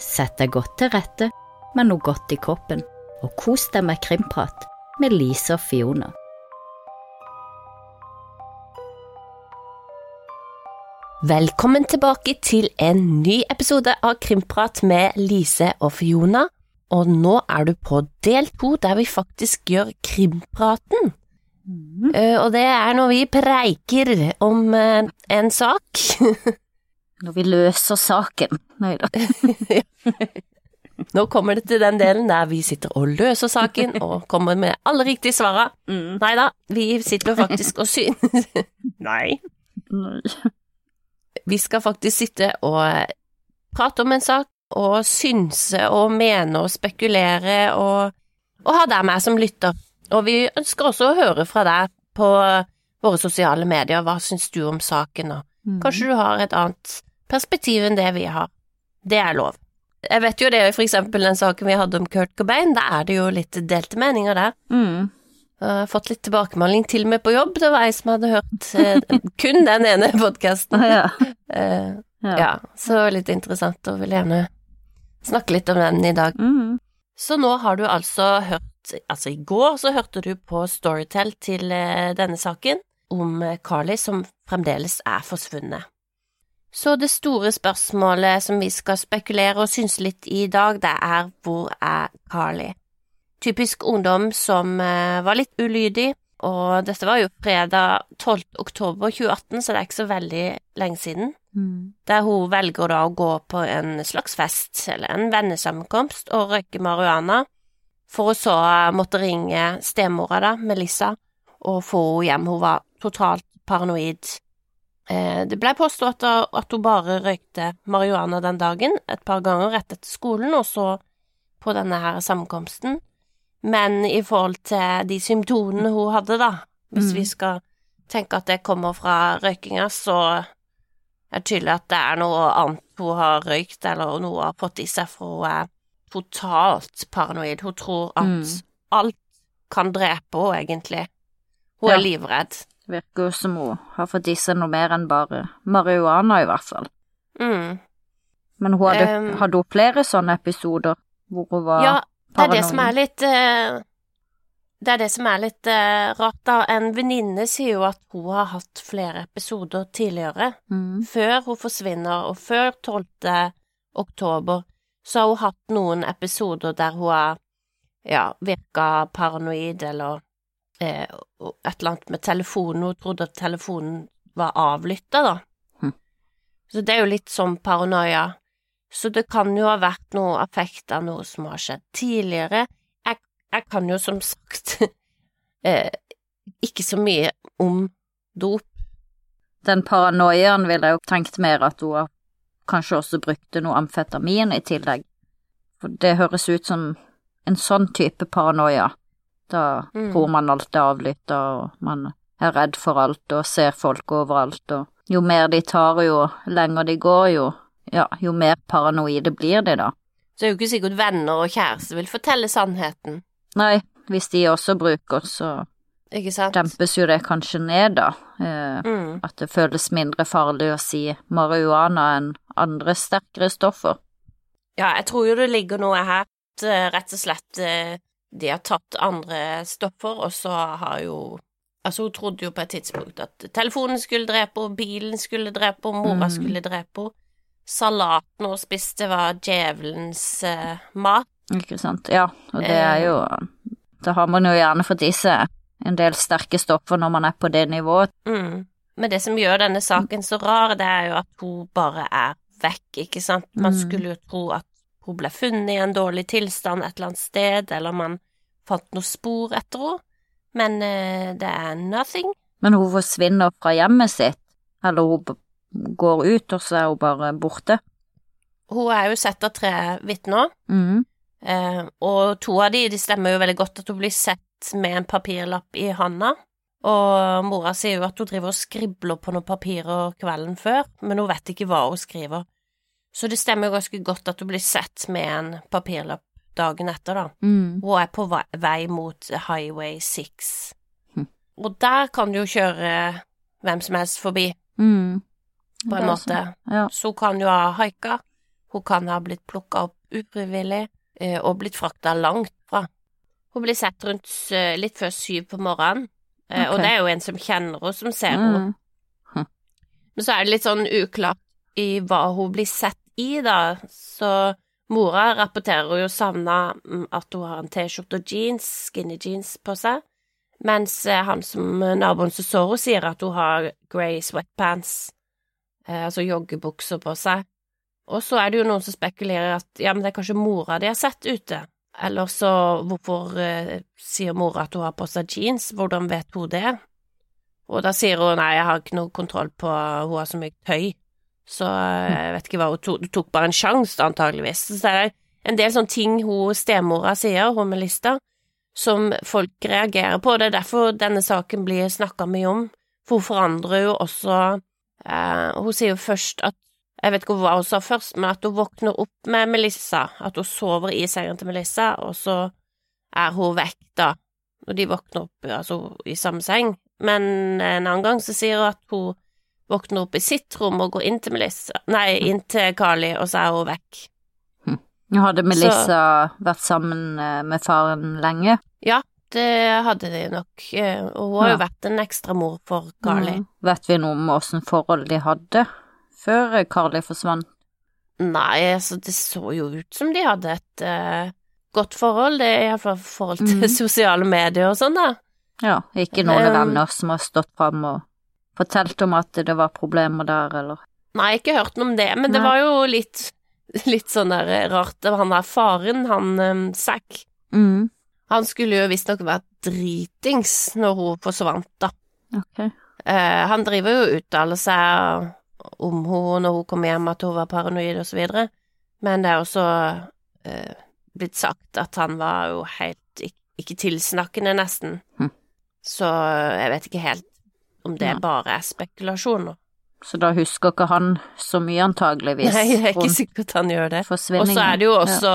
Sett deg godt til rette med noe godt i kroppen, og kos deg med krimprat med Lise og Fiona. Velkommen tilbake til en ny episode av Krimprat med Lise og Fiona. Og nå er du på del to, der vi faktisk gjør krimpraten. Eh, og det er når vi preiker om uh, en sak. Når vi løser saken. Nei da. Nå kommer det til den delen der vi sitter og løser saken og kommer med alle riktige svara. Mm. Nei da, vi sitter faktisk og synes Nei. Vi skal faktisk sitte og prate om en sak og synse og mene og spekulere og, og ha deg med som lytter. Og vi ønsker også å høre fra deg på våre sosiale medier. Hva syns du om saken, og kanskje du har et annet perspektiv enn det vi har. Det er lov. Jeg vet jo det, for eksempel den saken vi hadde om Kurt Cobain, da er det jo litt delte meninger der. Mm. Jeg har fått litt tilbakemelding til og med på jobb. Det var ei som hadde hørt eh, kun den ene podkasten. Ja. Eh, Ja. ja, så litt interessant, og vil gjerne snakke litt om den i dag. Mm. Så nå har du altså hørt Altså, i går så hørte du på Storytel til eh, denne saken om Carly som fremdeles er forsvunnet. Så det store spørsmålet som vi skal spekulere og synse litt i i dag, det er hvor er Carly? Typisk ungdom som eh, var litt ulydig, og dette var jo fredag 12. oktober 2018, så det er ikke så veldig lenge siden Mm. der hun velger da å gå på en slags fest, eller en vennesammenkomst, og røyke marihuana, for å så måtte ringe stemora da, Melissa, og få henne hjem. Hun var totalt paranoid. Eh, det ble påstått at, at hun bare røykte marihuana den dagen, et par ganger rett etter skolen, og så på denne her sammenkomsten. Men i forhold til de symptomene hun hadde, da, hvis Mm. vi skal tenke at det kommer fra røykinga, så er det tydelig at det er noe annet hun har røykt, eller noe hun har fått i seg, for hun er totalt paranoid. Hun tror at Mm. alt kan drepe henne, egentlig. Hun Ja. er livredd. Virker jo som hun har fått i seg noe mer enn bare marihuana, i hvert fall. Mm. Men hun hadde, Um, hadde hun flere sånne episoder hvor hun var Ja, det er det som er litt uh, Det er det som er litt uh, rart, da. En venninne sier jo at hun har hatt flere episoder tidligere. mm. Før hun forsvinner, og før 12. oktober, så har hun hatt noen episoder der hun har ja, virka paranoid, eller eh, et eller annet med telefonen. Hun trodde at telefonen var avlytta, da. Hm. Så det er jo litt som paranoia. Så det kan jo ha vært noe effekt av noe som har skjedd tidligere. Jeg, jeg kan jo som sagt eh, ikke så mye om dop. Den paranoiaen ville jeg jo tenkt mer at hun kanskje også brukte noe amfetamin i tillegg. For det høres ut som en sånn type paranoia. Da Mm. tror man alt er avlytta, og man er redd for alt og ser folk overalt, og jo mer de tar, jo lenger de går, jo, ja, jo mer paranoide blir de da. Så det er jo ikke sikkert venner og kjæreste vil fortelle sannheten, Nei, hvis de også bruker, så dempes jo det kanskje ned, da. Eh, Mm. at det føles mindre farlig å si marihuana enn andre sterkere stoffer. Ja, jeg tror jo det ligger noe her, eh, rett og slett eh, de har tatt andre stoffer, og så har jo Altså, hun trodde jo på et tidspunkt at telefonen skulle drepe henne, bilen skulle drepe henne, mora Mm. skulle drepe henne. Salaten hun spiste var djevelens uh, mat. Ikke sant? Ja, og det er jo Da har man jo gjerne fått i seg en del sterke stoffer når man er på det nivået. Mm. Men det som gjør denne saken så rar, det er jo at hun bare er vekk, ikke sant? Man Mm. skulle jo tro at hun ble funnet i en dårlig tilstand et eller annet sted, eller man fant noe spor etter henne, men eh, det er nothing. Men hun forsvinner fra hjemmet sitt, eller hun går ut, og så er hun bare borte. Hun er jo sett av tre vitner, mm. eh, og to av de, de stemmer jo veldig godt at hun blir sett med en papirlapp i handa. Og mora sier jo at hun driver og skribler på noen papirer kvelden før, men hun vet ikke hva hun skriver. Så det stemmer jo ganske godt at hun blir sett med en papirlapp dagen etter, da. Mm. Hun er på vei, mot Highway 6. Mm. Og der kan du jo kjøre hvem som helst forbi, Mm. på en måte. sant. Ja. Så kan jo ha haika. Hun kan ha blitt plukka opp ufrivillig eh, og blitt frakta langt fra. Hun blir sett rundt eh, litt før syv på morgenen, okay. og det er jo en som kjenner henne, som ser henne. Mm. Men så er det litt sånn uklart i hva hun blir sett i, da. Så mora rapporterer jo savna mm, at hun har en T-skjorte og jeans, skinny jeans, på seg. Mens eh, han som naboen som så henne, sier at hun har grey sweatpants, eh, altså joggebukser på seg. Og så er det jo noen som spekulerer at ja, men det er kanskje mora de har sett ute. Eller så hvorfor eh, sier mora at hun har på seg jeans, hvordan vet hun det? Og da sier hun nei, jeg har ikke noe kontroll på hun har så mye tøy, så eh, jeg vet ikke hva hun tok, tok bare en sjanse, antageligvis. Så det er en del sånne ting hun stemora sier, hun med lista, som folk reagerer på. Det er derfor denne saken blir snakka mye om, for hun forandrer jo også eh, Hun sier jo først at jeg vet ikke hva hun sa først, men at hun våkner opp med Melissa, at hun sover i sengen til Melissa, og så er hun vekk, da, og de våkner opp altså, i samme seng. Men en annen gang så sier hun at hun våkner opp i sitt rom og går inn til Melissa, nei, inn til Carly, og så er hun vekk. Nå hadde Melissa vært sammen eh, med faren lenge. Ja, det hadde de nok, eh, og hun har jo vært en ekstra mor for Carly. Mm. Vet vi noe om åssen forhold de hadde før eh, Carly forsvant? Nei, altså, det så jo ut som de hadde et uh, godt forhold, det er iallfall forhold til mm. sosiale medier og sånn, da. Ja, ikke noen Um, venner som har stått fram og fortalt om at det var problemer der, eller Nei, ikke hørt noe om det, men det var jo litt, litt sånn der rart. Han der faren, han um, Zack, mm. han skulle jo visstnok vært dritings når hun forsvant, da. Okay. Uh, han driver jo og uttaler seg om henne når hun kom hjem, at hun var paranoid og så videre, men det er også uh, blitt sagt at han var jo helt ikke, ikke tilsnakkende, nesten. Hm. Så jeg vet ikke helt om det Nei. bare er spekulasjoner. Så da husker ikke han så mye, antageligvis, Nei, jeg er ikke sikkert han gjør det. Og så er det jo også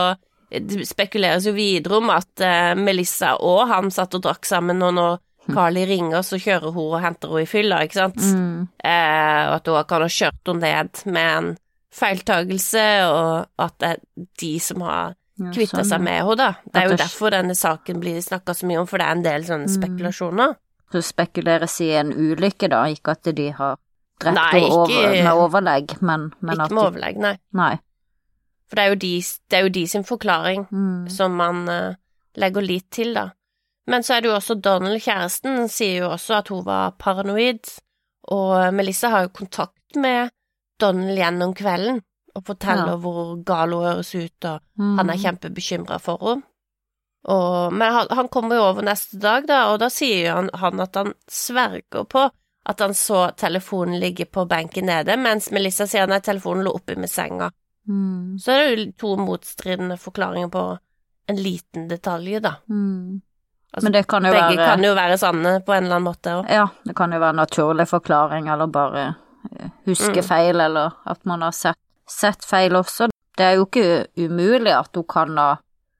Det spekuleres jo videre om at eh, Melissa og han satt og drakk sammen, og når Carly ringer, så kjører hun og henter henne i fylla, ikke sant? mm. Eh, og at hun kan ha kjørt henne ned med en feiltagelse, og at det er de som har ja, sånn, seg med henne, da. Det er jo derfor denne saken blir snakka så mye om, for det er en del sånne Mm. Så spekuleres i en ulykke, da, ikke at de har drept Nei, ikke- over, med overlegg, men, men Ikke med overlegg, nei. Nei. For det er de, det er jo de sin forklaring. Mm. som man uh, legger lit til, da. Men så er det jo også Donald, kjæresten, sier jo også at hun var paranoid, og Melissa har jo kontakt med Donald gjennom kvelden og forteller Ja. hvor gal hun høres ut, og Mm. han er kjempebekymra for henne. Og, men han, han kommer jo over neste dag, da, og da sier han, han at han sverger på at han så telefonen ligge på benken nede, mens Melissa sier nei, telefonen lå oppi med senga. Mm. Så er det jo to motstridende forklaringer på en liten detalj, da. Mm. Altså, Men det kan jo Begge være kan jo være sanne på en eller annen måte òg. Ja, det kan jo være en naturlig forklaring, eller bare eh, huske Mm. feil, eller at man har sett, sett feil også. Det er jo ikke umulig at hun kan ha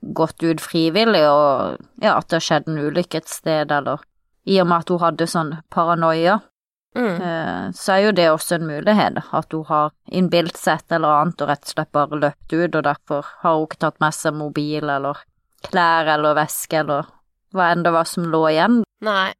gått ut frivillig, og ja, at det har skjedd en ulykke et sted, eller i og med at hun hadde sånn paranoia, Mm. eh, så er jo det også en mulighet, at hun har innbilt seg et eller annet og rett og slett bare løpt ut, og derfor har hun ikke tatt med seg mobil eller klær eller veske eller hva enn det var som lå igjen. Nei.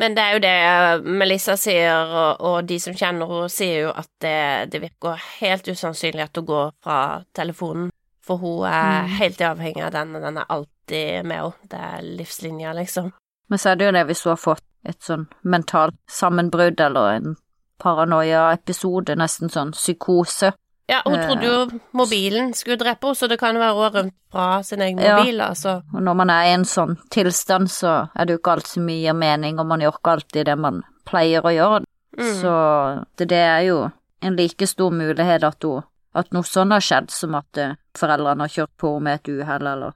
Men det er jo det Melissa sier, og, og de som kjenner henne, sier jo at det, det virker helt usannsynlig at hun går fra telefonen. For hun er Mm. helt avhengig av den, og den er alltid med henne. Det er livslinja, liksom. Men så er det jo det hvis hun har fått et sånn mentalt sammenbrudd eller en paranoia-episode, nesten sånn psykose. Ja, hun Eh. trodde jo mobilen skulle drepe henne, så det kan være hun har rømt fra sin egen Ja. mobil, altså. Og når man er i en sånn tilstand, så er det jo ikke alt så mye mening, og man gjør ikke alltid det man pleier å gjøre. Mm. Så det, det er jo en like stor mulighet at, hun, at noe sånn har skjedd, som at eh, foreldrene har kjørt på med et uhell, eller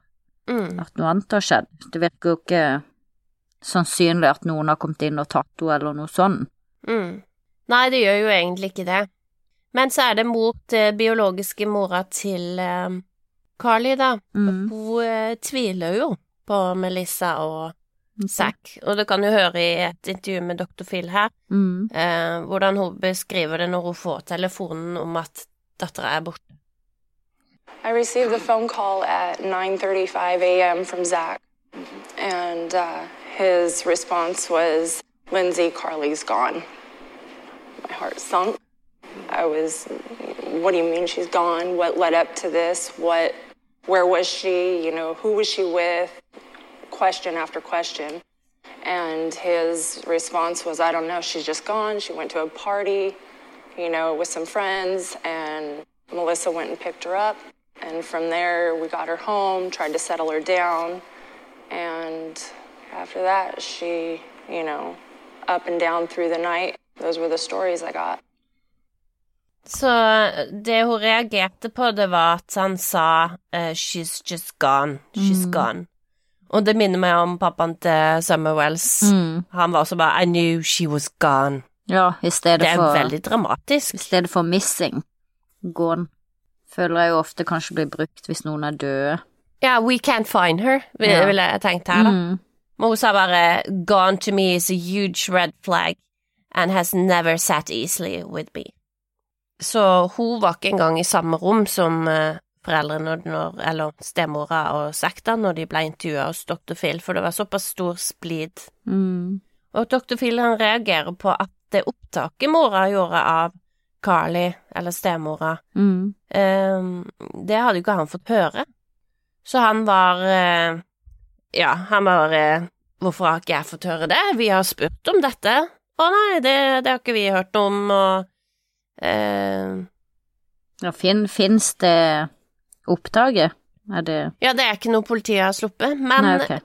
Mm. at noe annet har skjedd. Det virker jo ikke sannsynlig at noen har kommet inn og tatt henne, eller noe sånt. Mm. Nei, det gjør jo egentlig ikke det. Men så er det mot eh, biologiske mora til eh, Carly, da. Mm. Hun eh, tviler jo på Melissa og Zack, og det kan du høre i et intervju med Dr. Phil her, Mm. eh, hvordan hun beskriver det når hun får telefonen om at dattera er borte. I received a phone call at 9:35 a.m. from Zach, and uh, his response was, "Lindsay, Carly's gone." My heart sunk. I was, "What do you mean she's gone? What led up to this? What? Where was she? You know, who was she with?" Question after question, and his response was, "I don't know. She's just gone. She went to a party, you know, with some friends, and Melissa went and picked her up." And from there, we got her home, tried to settle her down. And after that, she, you know, up and down through the night. Those were the stories I got. Så det hun reagerte på, det var at han sa eh, 'she's just gone', 'she's gone'. Og det minner meg om pappaen til Summer Wells. Han var også bare 'I knew she was gone'. Ja, i stedet Det er for veldig dramatisk. I stedet for missing. Gone. Føler jeg jo ofte kanskje blir brukt hvis noen er døde. Ja, 'we can't find her', ville Ja. ville jeg tenkt her, da. Mm. Men hun sa bare 'gone to me is a huge red flag and has never sat easily with me'. Så hun var ikke engang i samme rom som eh, foreldrene når, eller stemora og sekta når de ble intervjua hos dr. Phil, for det var såpass stor splid. Mm. Og dr. Phil han reagerer på at det opptaket mora gjorde av Carly, eller stemora, Mm. Ehm, det hadde jo ikke han fått høre. Så han var eh, Ja, han bare Hvorfor har ikke jeg fått høre det? Vi har spurt om dette. Å nei, det, det har ikke vi hørt noe om, og eh, Ja, fin, Fins det opptaket? Er det Ja, det er ikke noe politiet har sluppet, men Nei, okay.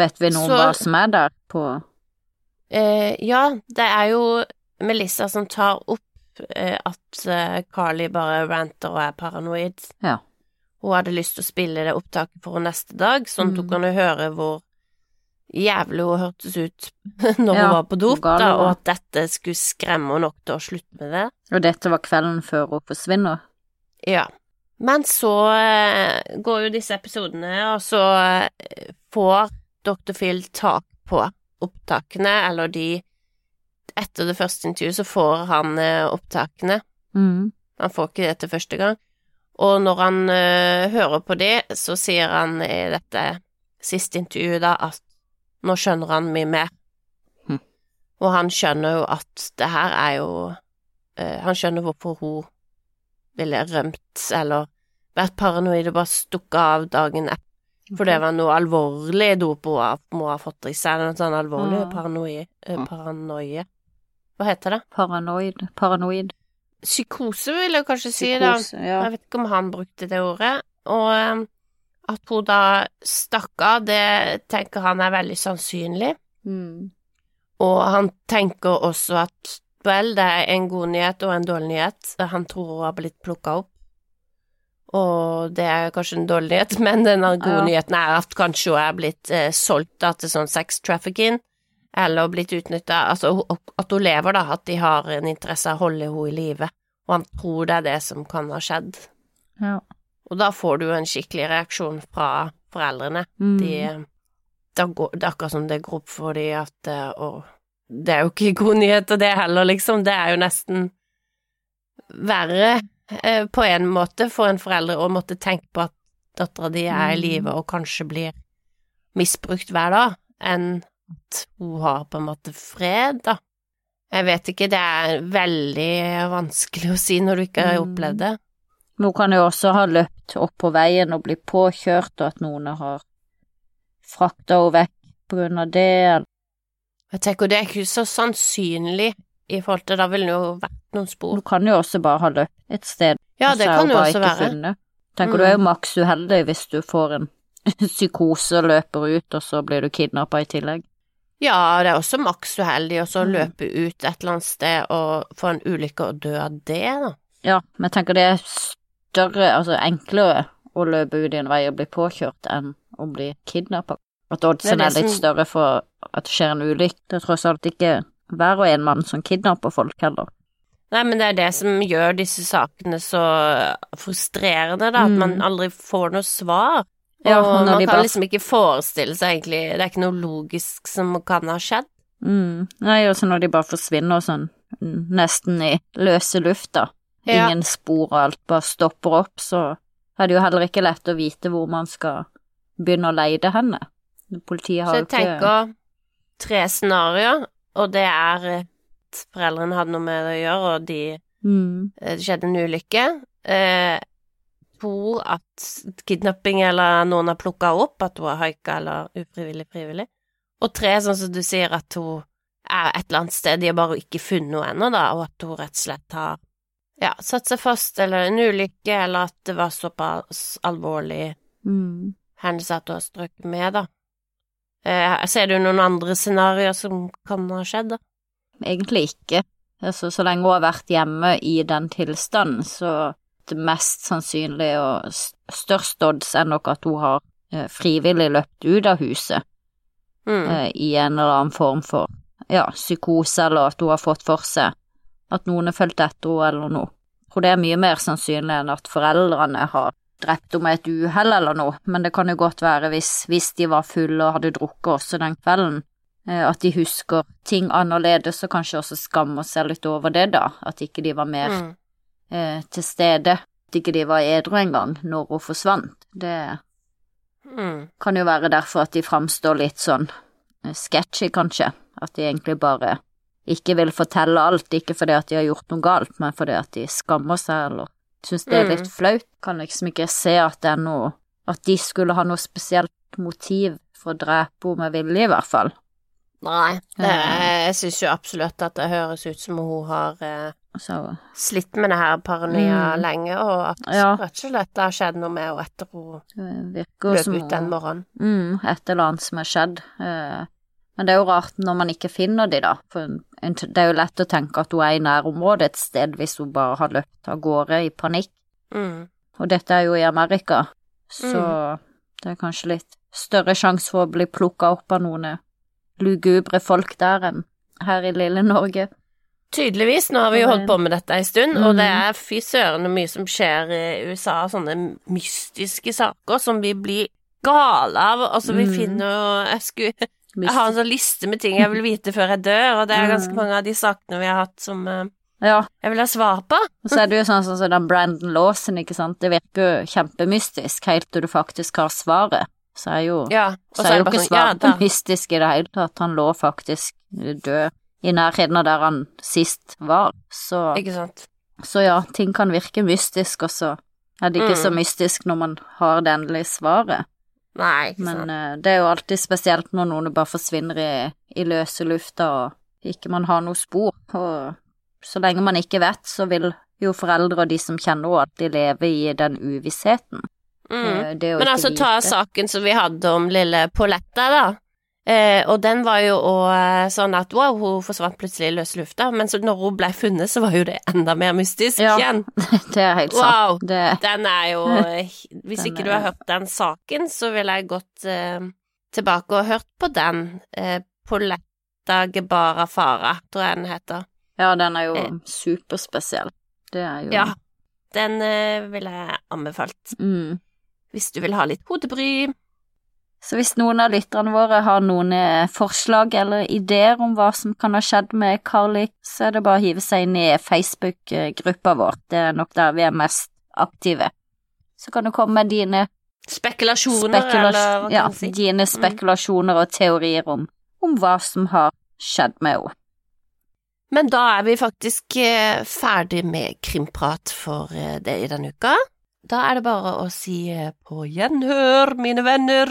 Vet vi noe om hva som er der på eh, ja, det er jo Melissa som tar opp eh, at eh, Carly bare ranter og er paranoid. Ja. Hun hadde lyst til å spille det opptaket for henne neste dag, sånn at hun Mm. kunne høre hvor jævlig hun hørtes ut når Ja, hun var på dop, da, og at dette skulle skremme henne nok til å slutte med det. Og dette var kvelden før hun forsvinner? Ja. Men så eh, går jo disse episodene, og så eh, får Dr. Phil tak på opptakene, eller de Etter det første intervjuet så får han eh, opptakene. Mm. Han får ikke det til første gang. Og når han eh, hører på det, så sier han i dette siste intervjuet da at nå skjønner han mye mer. Mm. Og han skjønner jo at det her er jo eh, Han skjønner hvorfor hun ville rømt eller vært paranoid og bare stukket av dagen etter. For det var noe alvorlig dop hun må ha fått i seg. Noe sånn alvorlig Ah. paranoie. eh, paranoie. Hva heter det? Paranoid? Paranoid? Psykose, vil jeg kanskje si. da. Ja. Jeg vet ikke om han brukte det ordet. Og eh, at hun da stakk av, det tenker han er veldig sannsynlig. Mm. Og han tenker også at vel, det er en god nyhet og en dårlig nyhet. Han tror hun har blitt plukka opp. Og det er kanskje en dårlig nyhet, men den gode Ja. nyheten er at kanskje hun er blitt eh, solgt da, til sånn sex trafficking, eller blitt utnytta. Altså at hun lever, da, at de har en interesse av å holde henne i live. Og han tror det er det som kan ha skjedd. ja. Og da får du en skikkelig reaksjon fra foreldrene. Mm. De, da går, det er akkurat som det går opp for de at Og det er jo ikke gode nyheter, det heller, liksom. Det er jo nesten verre eh, på en måte for en forelder å måtte tenke på at dattera di er i Mm. live og kanskje blir misbrukt hver dag, enn at hun har på en måte fred, da. Jeg vet ikke, det er veldig vanskelig å si når du ikke har Mm. opplevd det. Nå kan jo også ha løpt opp på veien og bli påkjørt, og at noen har frakta henne vekk på grunn av det. Jeg tenker, det er ikke så sannsynlig i forhold til Da ville det jo vært noen spor. Du kan jo også bare ha løpt et sted, Ja, det er kan jo også være. funnet. Tenker Mm. du er jo maks uheldig hvis du får en psykose og løper ut, og så blir du kidnappa i tillegg. Ja, det er også maks uheldig å så Mm. løpe ut et eller annet sted og få en ulykke og dø av det, da. Ja, men jeg tenker det er større, altså enklere å løpe ut i en vei og bli påkjørt enn å bli kidnappa. At oddsen er er litt som- større for at det skjer en ulykke. Det er tross alt ikke hver og en mann som kidnapper folk heller. Nei, men det er det som gjør disse sakene så frustrerende, da, at Mm. man aldri får noe svar. Ja, og når man kan bare- liksom ikke forestille seg egentlig Det er ikke noe logisk som kan ha skjedd. Mm. Nei, og så når de bare forsvinner sånn nesten i løse lufta, Ja. ingen spor og alt bare stopper opp, så er det jo heller ikke lett å vite hvor man skal begynne å leide henne. Politiet Så har jo jeg tenker tre scenarioer, og det er at foreldrene hadde noe med det å gjøre, og de mm, eh, det skjedde en ulykke. Eh, to, at kidnapping eller noen har plukka opp, at hun har haika eller ufrivillig frivillig. Og tre, sånn som du sier, at hun er et eller annet sted, de har bare ikke funnet henne ennå, da, og at hun rett og slett har ja, satt seg fast, eller en ulykke, eller at det var såpass alvorlig mm. hendelse at hun har strøket med, da. Eh, ser du noen andre scenarioer som kan ha skjedd, da? Egentlig ikke. Altså, så lenge hun har vært hjemme i den tilstanden, så det mest sannsynlig og størst odds er nok at hun har eh, frivillig løpt ut av huset Mm. eh, i en eller annen form for ja, psykose, eller at hun har fått for seg at noen har fulgt etter henne eller noe. Jeg tror det er mye mer sannsynlig enn at foreldrene har drept om et uhell eller noe, men det kan jo godt være hvis, hvis de var fulle og hadde drukket også den kvelden, eh, at de husker ting annerledes og kanskje også skammer seg litt over det, da, at ikke de var mer Mm. eh, til stede, at ikke de var edru engang når hun forsvant. Det Mm. kan jo være derfor at de framstår litt sånn eh, sketchy, kanskje, at de egentlig bare ikke vil fortelle alt, ikke fordi at de har gjort noe galt, men fordi at de skammer seg eller syns det er Mm. litt flaut. Kan liksom ikke se at det er noe At de skulle ha noe spesielt motiv for å drepe henne med vilje, i hvert fall. Nei, det, jeg syns jo absolutt at det høres ut som hun har eh, Så slitt med det her paranoia Mm. lenge, og at Ja. rett har skjedd noe med henne etter hun løp ut den morgenen. Mm, et eller annet som har skjedd. Eh, Men det er jo rart når man ikke finner de, da. For det er jo lett å tenke at hun er i nærområdet et sted hvis hun bare har løpt av gårde i panikk. Mm. Og dette er jo i Amerika, så det er kanskje litt større sjanse for å bli plukka opp av noen lugubre folk der enn her i lille Norge. Tydeligvis, nå har vi jo holdt på med dette en stund, og det Mm. er fy søren mye som skjer i USA, sånne mystiske saker som vi blir gale av, altså vi Mm. finner jo Jeg skulle Jeg har en sånn liste med ting jeg vil vite før jeg dør, og det er ganske Mm. mange av de sakene vi har hatt som eh, Ja, jeg vil ha svar på. og så er det jo sånn som så den Brandon Lawson, ikke sant. Det virker jo kjempemystisk helt til du faktisk har svaret. Så er jo Ja, Så er jo ikke sånn, ja, svaret da- mystisk i det hele tatt. Han lå faktisk død i nærheten av der han sist var. Så, Ikke sant. så ja, ting kan virke mystisk, og så er det ikke så Mm. mystisk når man har det endelige svaret. Nei, ikke Men sant. eh, det er jo alltid spesielt når noen bare forsvinner i, i løse lufta og ikke man har noe spor. Og så lenge man ikke vet, så vil jo foreldre og de som kjenner henne, alltid leve i den uvissheten. Mm. Eh, Men ikke altså, ta saken som vi hadde om lille Pauletta, da. Eh, og den var jo òg sånn at wow, hun forsvant plutselig i løse lufta, men så når hun ble funnet, så var jo det enda mer mystisk Ja. igjen. Det er helt Wow. sant. Det, Den er jo Hvis Den ikke du har hørt den saken, så ville jeg gått eh, tilbake og hørt på den. Eh, Poletta Gebara Fara, tror jeg den heter. Ja, den er jo Eh. superspesiell. Det er jo Ja. Den eh, ville jeg anbefalt. Mm. Hvis du vil ha litt hodebry. Så hvis noen av lytterne våre har noen eh, forslag eller ideer om hva som kan ha skjedd med Carly, så er det bare å hive seg inn i Facebook-gruppa vår. Det er nok der vi er mest aktive. Så kan du komme med dine, Spekulasjoner, spekula- eller hva ja, kan si. dine spekulasjoner og teorier om, om hva som har skjedd med henne. Men da er vi faktisk eh, ferdig med krimprat for eh, det i denne uka. Da er det bare å si på gjenhør, mine venner.